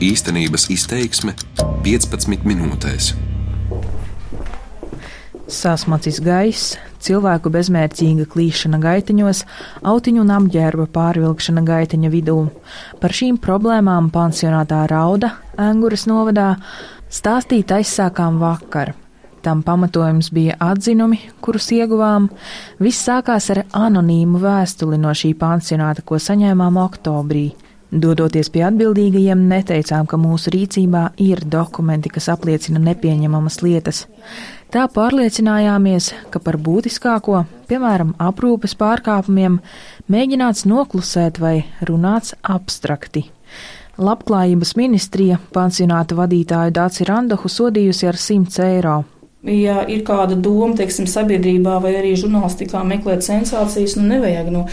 Īstenības izteiksme 15 minūtēs. Sasmacis gaiss, cilvēku bezmērķīga klīšana gaitiņos, autiņu un apģērba pārvilkšana gaitiņa vidū. Par šīm problēmām pansionātā rauda Anguras novadā stāstīt aizsākām vakar. Tam pamatojums bija atzinumi, kurus ieguvām. Viss sākās ar anonīmu vēstuli no šī pansionāta, ko saņēmām oktobrī. Dodoties pie atbildīgajiem, neteicām, ka mūsu rīcībā ir dokumenti, kas apliecina nepieņemamas lietas. Tā pārliecinājāmies, ka par būtiskāko, piemēram, aprūpes pārkāpumiem, mēģināts noklusēt vai runāts abstrakti. Labklājības ministrija pansionāta vadītāju Dāci Randohu sodījusi ar 100 eiro Ja ir kāda doma, teiksim, sabiedrībā vai arī žurnālistikā meklēt sensācijas, nu nevajag. Nu,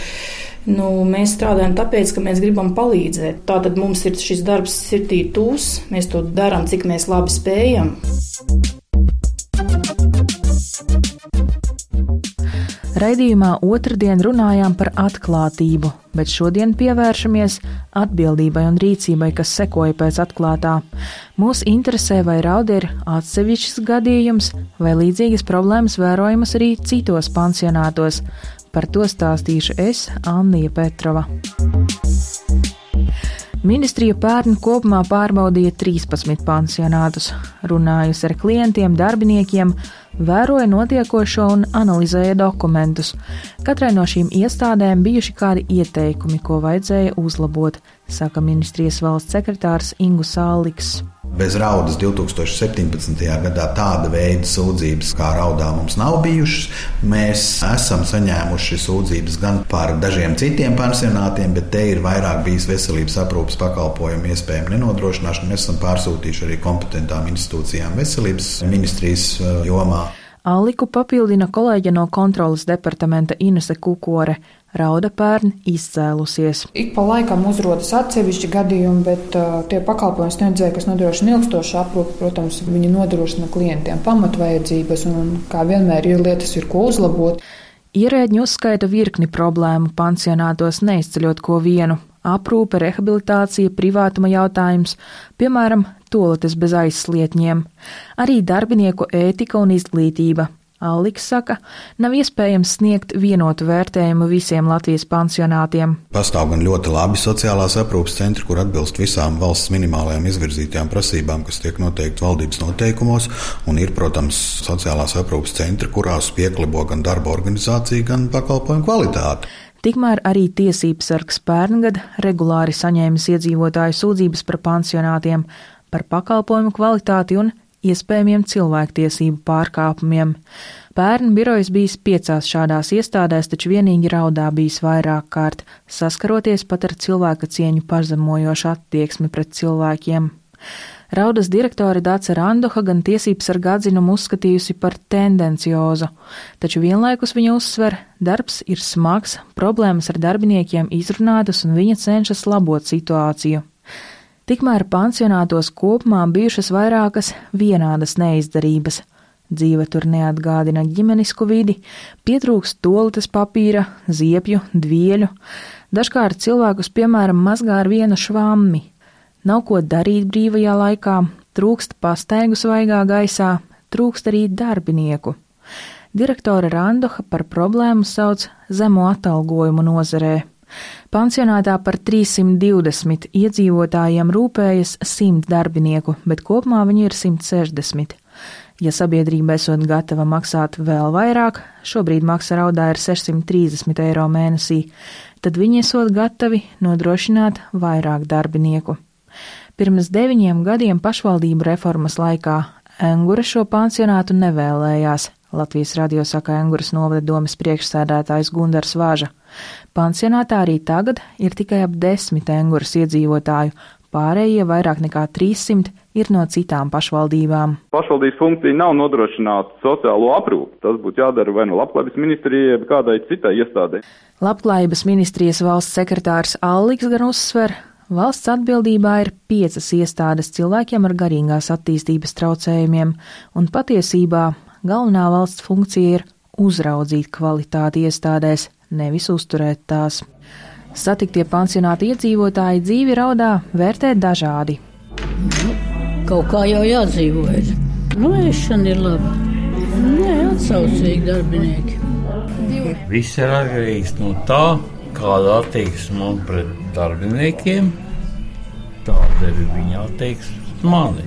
nu, mēs strādājam tāpēc, ka mēs gribam palīdzēt. Tātad mums ir šis darbs sirdī tūs, mēs to darām, cik mēs labi spējam. Raidījumā otrdien runājām par atklātību, bet šodien pievēršamies atbildībai un rīcībai, kas sekoja pēc atklātā. Mūs interesē, vai rauda ir atsevišķs gadījums, vai līdzīgas problēmas vērojamas arī citos pansionātos. Par to stāstīšu es, Anija Petrova. Ministrija pērn kopumā pārbaudīja 13 pansionātus, runājusi ar klientiem, darbiniekiem, vēroja notiekošo un analizēja dokumentus. Katrai no šīm iestādēm bijuši kādi ieteikumi, ko vajadzēja uzlabot, saka ministrijas valsts sekretārs Ingu Sāliks. Bez raudas 2017. gadā tāda veida sūdzības kā raudā mums nav bijušas. Mēs esam saņēmuši sūdzības gan par dažiem citiem pensionātiem, bet te ir vairāk bijis veselības aprūpas pakalpojumu iespējamu nenodrošināšana. Mēs esam pārsūtījuši arī kompetentām institūcijām veselības ministrijas uh, jomā. Aliku papildina kolēģe no kontrolas departamenta Inese Kukore. Rauda pērn izcēlusies. Ik pa laikam uzrodas atsevišķi gadījumi, bet uh, tie pakalpojumi sniedzēji, kas nodrošina ilgstošu aprūpi, protams, viņi nodrošina klientiem pamatvajadzības, un kā vienmēr ir lietas, ir ko uzlabot. Ierēģi uzskaita virkni problēmu pansionātos, neizceļot ko vienu - aprūpe, rehabilitācija, privātuma jautājums, piemēram, toaletes bez aizslietņiem, arī darbinieku ētika un izglītība, Alliks saka, nav iespējams sniegt vienotu vērtējumu visiem Latvijas pansionātiem. Pastāv gan ļoti labi sociālās aprūpas centri, kur atbilst visām valsts minimālajām izvirzītajām prasībām, kas tiek noteikti valdības noteikumos, un ir, protams, sociālās aprūpas centri, kurās pieklibo gan darba organizācija, gan pakalpojumu kvalitāte. Tikmēr arī tiesības sargs pērngad regulāri saņēmis iedzīvotāju sūdzības par pansionātiem, par pakalpojumu kvalitāti un iespējamiem cilvēktiesību pārkāpumiem. Pērn birojas bijis piecās šādās iestādēs, taču vienīgi raudā bijis vairāk kārt, saskaroties pat ar cilvēka cieņu pazemojošu attieksmi pret cilvēkiem. Raudas direktore Dāca Randoha gan tiesības ar gadzinumu uzskatījusi par tendenciozu, taču vienlaikus viņa uzsver, darbs ir smags, problēmas ar darbiniekiem izrunātas un viņa cenšas labot situāciju. Tikmēr pansionātos kopumā bijušas vairākas vienādas neizdarības. Dzīve tur neatgādina ģimenisku vidi, pietrūkst tolitas papīra, ziepju, dvieļu. Dažkārt cilvēkus, piemēram, mazgā ar vienu švammi. Nav ko darīt brīvajā laikā, trūkst pastaigu svaigā gaisā, trūkst arī darbinieku. Direktore Randoha par problēmu sauc zemo atalgojumu nozarē. Pansionātā par 320 iedzīvotājiem rūpējas 100 darbinieku, bet kopumā viņi ir 160. Ja sabiedrība esot gatava maksāt vēl vairāk, šobrīd maksa raudā ir 630 eiro mēnesī, tad viņi esot gatavi nodrošināt vairāk darbinieku. Pirms deviņiem gadiem pašvaldību reformas laikā Engura šo pansionātu nevēlējās, Latvijas radio saka Enguras novada domas priekšsēdētājs Gundars Vāža. Pansionātā arī tagad ir tikai ap desmit Enguras iedzīvotāju, pārējie vairāk nekā 300 ir no citām pašvaldībām. Pašvaldības funkcija nav nodrošināt sociālo aprūpu. Tas būtu jādara vai no Labklājības ministrijai, vai kādai citai iestādē. Labklājības ministrijas valsts sekretārs Alliks gan uzsver, Valsts atbildībā ir piecas iestādes cilvēkiem ar garīgās attīstības traucējumiem, un patiesībā galvenā valsts funkcija ir uzraudzīt kvalitāti iestādēs, nevis uzturēt tās. Satiktie pansionāta iedzīvotāji dzīvi raudā vērtē dažādi. Nu, kaut kā jau jādzīvojas. Nu, ēšana ir laba. Nē, atsaucīgi darbinieki. Viss ir atkarīgs no tā, kāda attieksme man pret darbiniekiem, tāda ir viņa attieksme mani.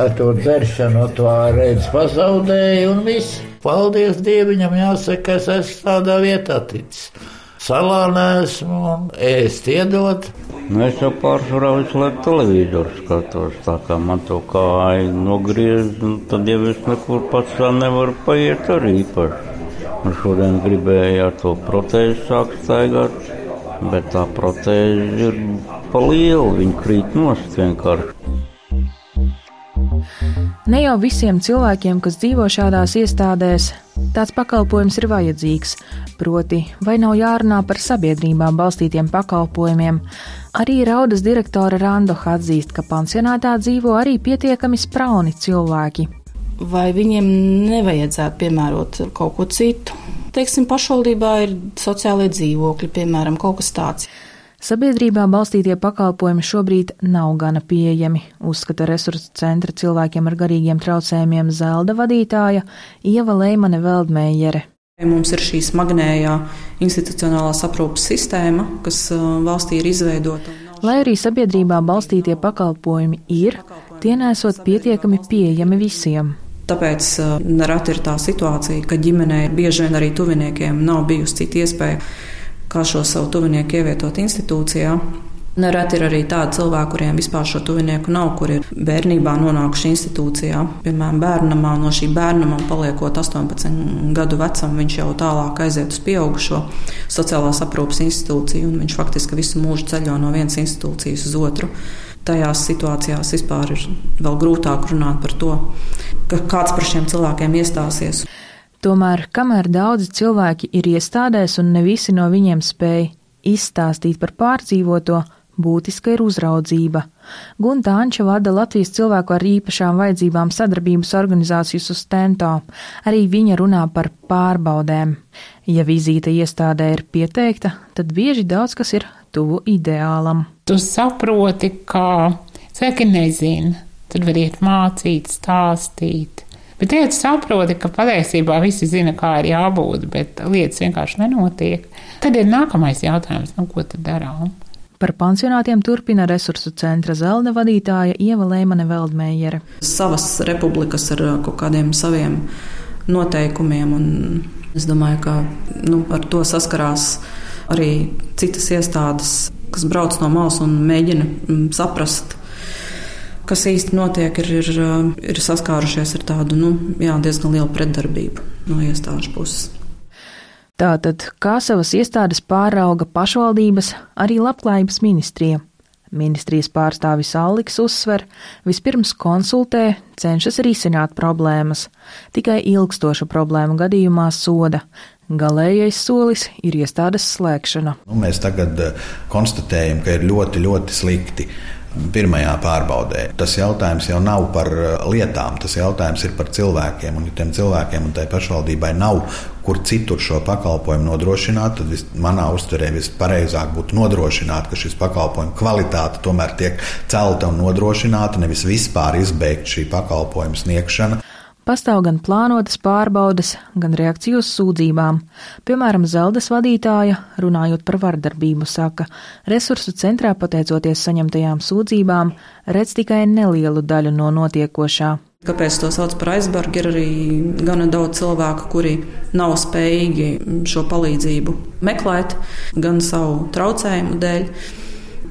Ar to dzeršanu to reizi pazaudēju, un viss. Paldies Dievam, jāsaka, es esmu tādā vietā ticis. Salā nesmu un ēst iedot. Nu, es jau pārsvarā visu laiku televizoru skatos. Tā kā man to kāju nogriež, nu, tad jau es nekur pats tā nevaru paiet arī īpaši. Un šodien gribēju ar to protēzi sākt staigāt, bet tā protēze ir pa lielu, viņa krīt nost vienkārši. Ne jau visiem cilvēkiem, kas dzīvo šādās iestādēs, tāds pakalpojums ir vajadzīgs. Proti, vai nav jārunā par sabiedrībā balstītiem pakalpojumiem. Arī Raudas direktore Randoha atzīst, ka pansionātā dzīvo arī pietiekami sprauni cilvēki. Vai viņiem nevajadzētu piemērot kaut ko citu? Teiksim, pašvaldībā ir sociālie dzīvokļi, piemēram, kaut kas tāds. Sabiedrībā balstītie pakalpojumi šobrīd nav gana pieejami, uzskata resursu centra cilvēkiem ar garīgiem traucējumiem Zelda vadītāja Ieva Leimane Veldmējere. Mums ir šī smagnējā institucionālās aprūpas sistēma, kas valstī ir izveidota. Lai arī sabiedrībā balstītie pakalpojumi ir, tie nesot pietiekami pieejami visiem. Tāpēc nereti ir tā situācija, ka ģimenei bieži vien arī tuviniekiem nav bijusi cita iespēja kā šo savu tuvinieku ievietot institūcijā. Nereti ir arī tādi cilvēki, kuriem vispār šo tuvinieku nav, kur ir bērnībā nonākuši institūcijā. Piemēram, bērnamā no šī bērnamā paliekot 18 gadu vecam, viņš jau tālāk aiziet uz pieaugušo sociālās aprūpas institūciju, un viņš faktiski visu mūžu ceļo no vienas institūcijas uz otru. Tajās situācijās vispār ir vēl grūtāk runāt par to, ka kāds par šiem cilvēkiem iestāsies. Tomēr, kamēr daudzi cilvēki ir iestādēs un ne visi no viņiem spēj izstāstīt par pārdzīvoto, būtiska ir uzraudzība. Gunta Anča vada Latvijas cilvēku ar īpašām vajadzībām sadarbības organizāciju Sustento. Arī viņa runā par pārbaudēm. Ja vizīte iestādē ir pieteikta, tad bieži daudz kas ir tuvu ideālam. Tu saproti, ka cilvēki nezina, tad var iet mācīt, stāstīt. Bet tu saproti, ka patiesībā visi zina, kā ir jābūt, bet lietas vienkārši nenotiek, tad ir nākamais jautājums, nu, ko tad darām? Par pansionātiem turpina resursu centra zelta vadītāja Ieva Lēmane Veldmējere. Savas republikas ar kaut kādiem saviem noteikumiem, un es domāju, ka nu, ar to saskarās arī citas iestādes, kas brauc no malas un mēģina mm, saprast, kas īsti notiek, ir, ir, ir saskārušies ar tādu nu, jā, diezgan lielu pretdarbību no iestāžu puses. Tātad, kā savas iestādes pārauga pašvaldības, arī labklājības ministrija. Ministrijas pārstāvis Alliks uzsver, vispirms konsultē, cenšas risināt problēmas. Tikai ilgstoša problēma gadījumā soda. Galējais solis ir iestādes slēgšana. Nu, mēs tagad konstatējam, ka ir ļoti, ļoti slikti pirmajā pārbaudē. Tas jautājums jau nav par uh, lietām, tas jautājums ir par cilvēkiem. Un, ja tiem cilvēkiem un tai pašvaldībai nav kur citur šo pakalpojumu nodrošināt, tad vis, manā uztverē vispareizāk būtu nodrošināt, ka šis pakalpojumu kvalitāte tomēr tiek celta un nodrošināta, nevis vispār izbeigt šī pakalpojuma sniegšana. Pastāv gan plānotas pārbaudes, gan reakciju uz sūdzībām. Piemēram, Zeldes vadītāja, runājot par vardarbību, saka, resursu centrā pateicoties saņemtajām sūdzībām, redz tikai nelielu daļu no notiekošā. Kāpēc to sauc par aizbargu? Ir arī gana daudz cilvēku, kuri nav spējīgi šo palīdzību meklēt, gan savu traucējumu dēļ.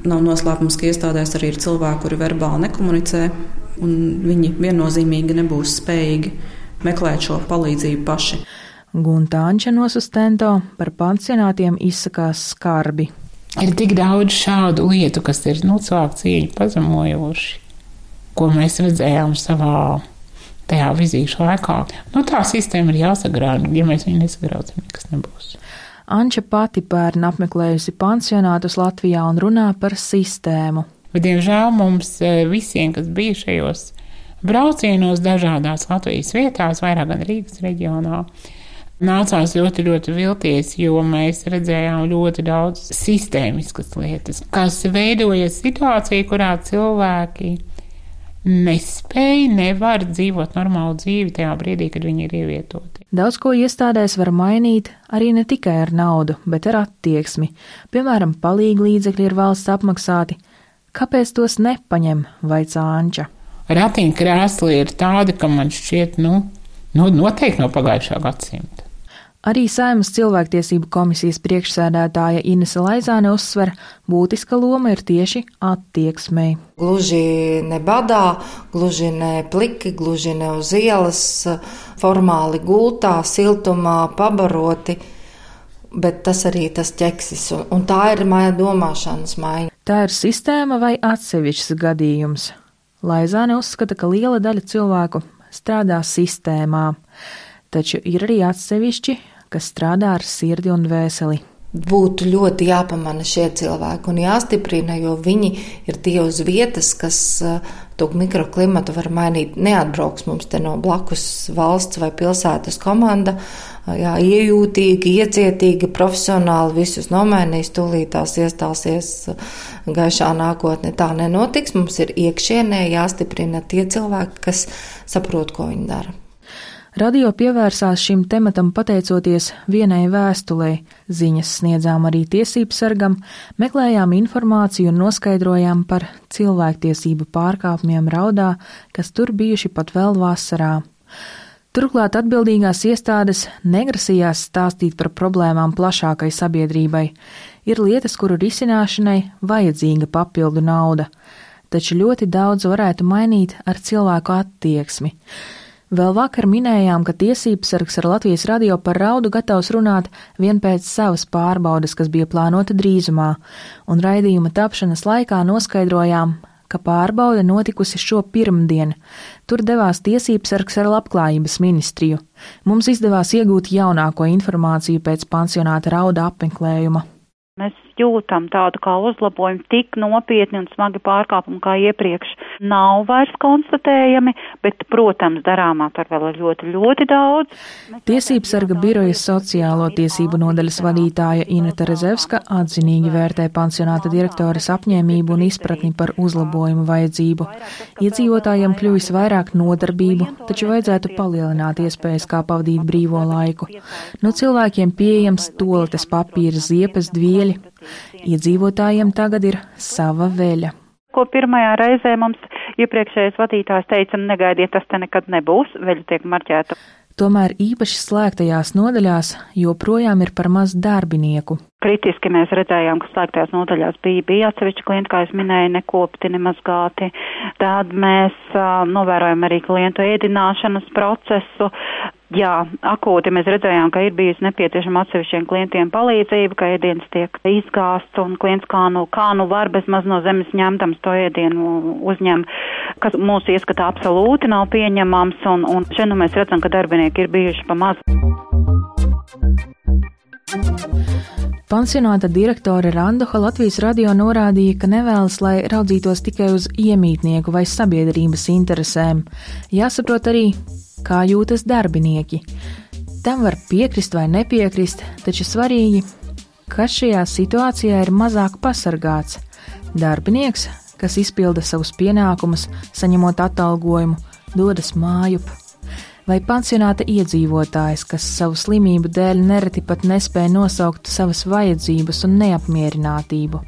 Nav noslēpums, ka iestādēs arī ir cilvēki, kuri verbāli nekomunicē, un viņi viennozīmīgi nebūs spējīgi meklēt šo palīdzību paši. Guntāņša no Sustento par pansionātiem izsakās skarbi. Ir tik daudz šādu lietu, kas ir nu, cilvēku cieņu pazemojoši, ko mēs redzējām savā tajā vizīšu laikā. Nu, tā sistēma ir jāsagrauj, ja mēs viņu nesagrausim, nekas nebūs. Anča pati pērn apmeklējusi pansionātus Latvijā un runā par sistēmu. Bet, diemžēl mums e, visiem, kas bija šajos braucienos dažādās Latvijas vietās, vairāk gan Rīgas reģionā, nācās ļoti, ļoti vilties, jo mēs redzējām ļoti daudz sistēmiskas lietas, kas veidoja situāciju, kurā cilvēki nespēja, nevar dzīvot normālu dzīvi tajā brīdī, kad viņi ir ievietoti. Daudz ko iestādēs var mainīt arī ne tikai ar naudu, bet ar attieksmi. Piemēram, palīgi līdzekļi ir valsts apmaksāti. Kāpēc tos nepaņem, vai cāņķa? Ratiņa krēsli ir tādi, ka man šķiet, nu, nu noteikti no pagājušā gadsimta. Arī Saimas cilvēktiesību komisijas priekšsēdētāja Inese Laizāne uzsver, būtiska loma ir tieši attieksmei. Gluži ne badā, gluži ne pliki, gluži ne uz ielas, formāli gultā, siltumā, pabaroti, bet tas arī tas ķeksis, un, un tā ir māja domāšanas maiņa. Tā ir sistēma vai atsevišķs gadījums? Laizāne uzskata, ka liela daļa cilvēku strādā sistēmā, taču ir arī atsevišķi, kas strādā ar sirdi un dvēseli. Būtu ļoti jāpamana šie cilvēki un jāstiprina, jo viņi ir tie uz vietas, kas uh, to mikroklimatu var mainīt. Neatbrauks mums te no blakus valsts vai pilsētas komanda, uh, jā, iejūtīgi, iecietīgi, profesionāli visus nomainīs, tūlīt tās iestāsies uh, gaišā nākotnē. Tā nenotiks, mums ir iekšienē jāstiprina tie cilvēki, kas saprot, ko viņi dara. Radio pievērsās šim tematam pateicoties vienai vēstulē, ziņas sniedzām arī tiesību sargam, meklējām informāciju un noskaidrojām par cilvēktiesību pārkāpumiem raudā, kas tur bijuši pat vēl vasarā. Turklāt atbildīgās iestādes negrasījās stāstīt par problēmām plašākai sabiedrībai. Ir lietas, kuru risināšanai vajadzīga papildu nauda, taču ļoti daudz varētu mainīt ar cilvēku attieksmi. Vēl vakar minējām, ka tiesības sargs ar Latvijas radio par raudu gatavs runāt vien pēc savas pārbaudas, kas bija plānota drīzumā, un raidījuma tapšanas laikā noskaidrojām, ka pārbaude notikusi šo pirmdienu. Tur devās tiesības sargs ar labklājības ministriju. Mums izdevās iegūt jaunāko informāciju pēc pansionāta rauda apmeklējuma. Mēs jūtam tādu kā uzlabojumu, tik nopietni un smagi pārkāpumi kā iepriekš nav vairs konstatējami, bet, protams, darāmā tur vēl ir ļoti, ļoti daudz. Tiesības sarga birojas sociālo tiesību nodaļas vadītāja Ineta Rezevska atzinīgi vērtē pansionāta direktoras apņēmību un izpratni par uzlabojumu vajadzību. Iedzīvotājiem kļuvis vairāk nodarbību, taču vajadzētu palielināt iespējas, kā pavadīt brīvo laiku. No cilvēkiem pieejams toaletes papīra, ziepes, dvieļi, Iedzīvotājiem tagad ir sava veļa. Ko pirmajā reizē mums iepriekšējais vadītājs teica, negaidiet, tas te nekad nebūs, veļa tiek marķēta. Tomēr īpaši slēgtajās nodaļās joprojām ir par maz darbinieku. Kritiski mēs redzējām, ka slēgtajās nodaļās bija, bija atsevišķi klienti, kā es minēju, nekopti, nemazgāti. Tad mēs uh, novērojam arī klientu ēdināšanas procesu. Jā, akūti mēs redzējām, ka ir bijusi nepieciešama atsevišķiem klientiem palīdzība, ka ēdiens tiek izgāsts un klients kā nu, kā nu var bez maz no zemes ņemtams to ēdienu uzņem, kas mūsu ieskatā absolūti nav pieņemams un, un šeit nu mēs redzam, ka darbinieki ir bijuši pa maz. Pansionāta direktore Randoha Latvijas radio norādīja, ka nevēlas, lai raudzītos tikai uz iemītnieku vai sabiedrības interesēm. Jāsaprot arī, kā jūtas darbinieki. Tam var piekrist vai nepiekrist, taču svarīgi, kas šajā situācijā ir mazāk pasargāts. Darbinieks, kas izpilda savus pienākumus, saņemot atalgojumu, dodas mājup, vai pansionāta iedzīvotājs, kas savu slimību dēļ nereti pat nespēja nosaukt savas vajadzības un neapmierinātību.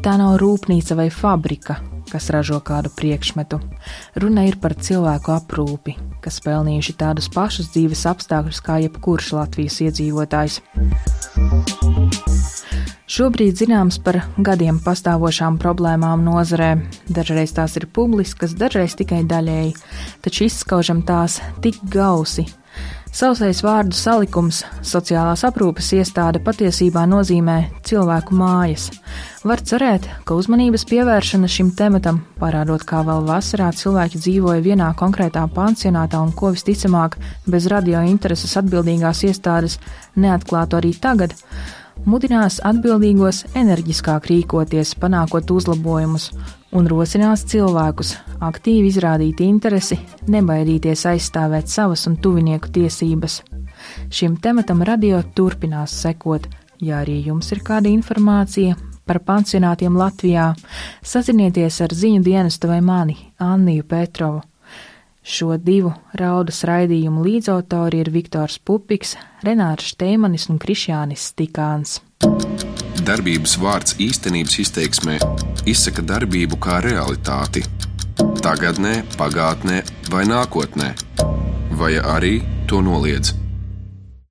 Tā nav rūpnīca vai fabrika, kas ražo kādu priekšmetu. Runa ir par cilvēku aprūpi, kas pelnījuši tādus pašus dzīves apstākļus kā jebkurš Latvijas iedzīvotājs. Šobrīd zināms par gadiem pastāvošām problēmām nozarē. Dažreiz tās ir publiskas, dažreiz tikai daļēji, taču izskaužam tās tik gausi, Sausais vārdu salikums sociālās aprūpes iestāde patiesībā nozīmē cilvēku mājas. Var cerēt, ka uzmanības pievēršana šim tematam, parādot, kā vēl vasarā cilvēki dzīvoja vienā konkrētā pansionātā un ko visticamāk bez radio intereses atbildīgās iestādes neatklātu arī tagad, mudinās atbildīgos enerģiskāk rīkoties, panākot uzlabojumus, un rosinās cilvēkus aktīvi izrādīt interesi, nebaidīties aizstāvēt savas un tuvinieku tiesības. Šim tematam radio turpinās sekot. Ja arī jums ir kāda informācija, par pansionātiem Latvijā, sazinieties ar ziņu dienestu vai mani, Anniju Petrovu. Šo divu raudas raidījumu līdzautori ir Viktors Pupiks, Renārs Šteimanis un Krišjānis Stikāns. Darbības vārds īstenības izteiksmē izsaka darbību kā realitāti tagadnē, pagātnē vai nākotnē, vai arī to noliedz.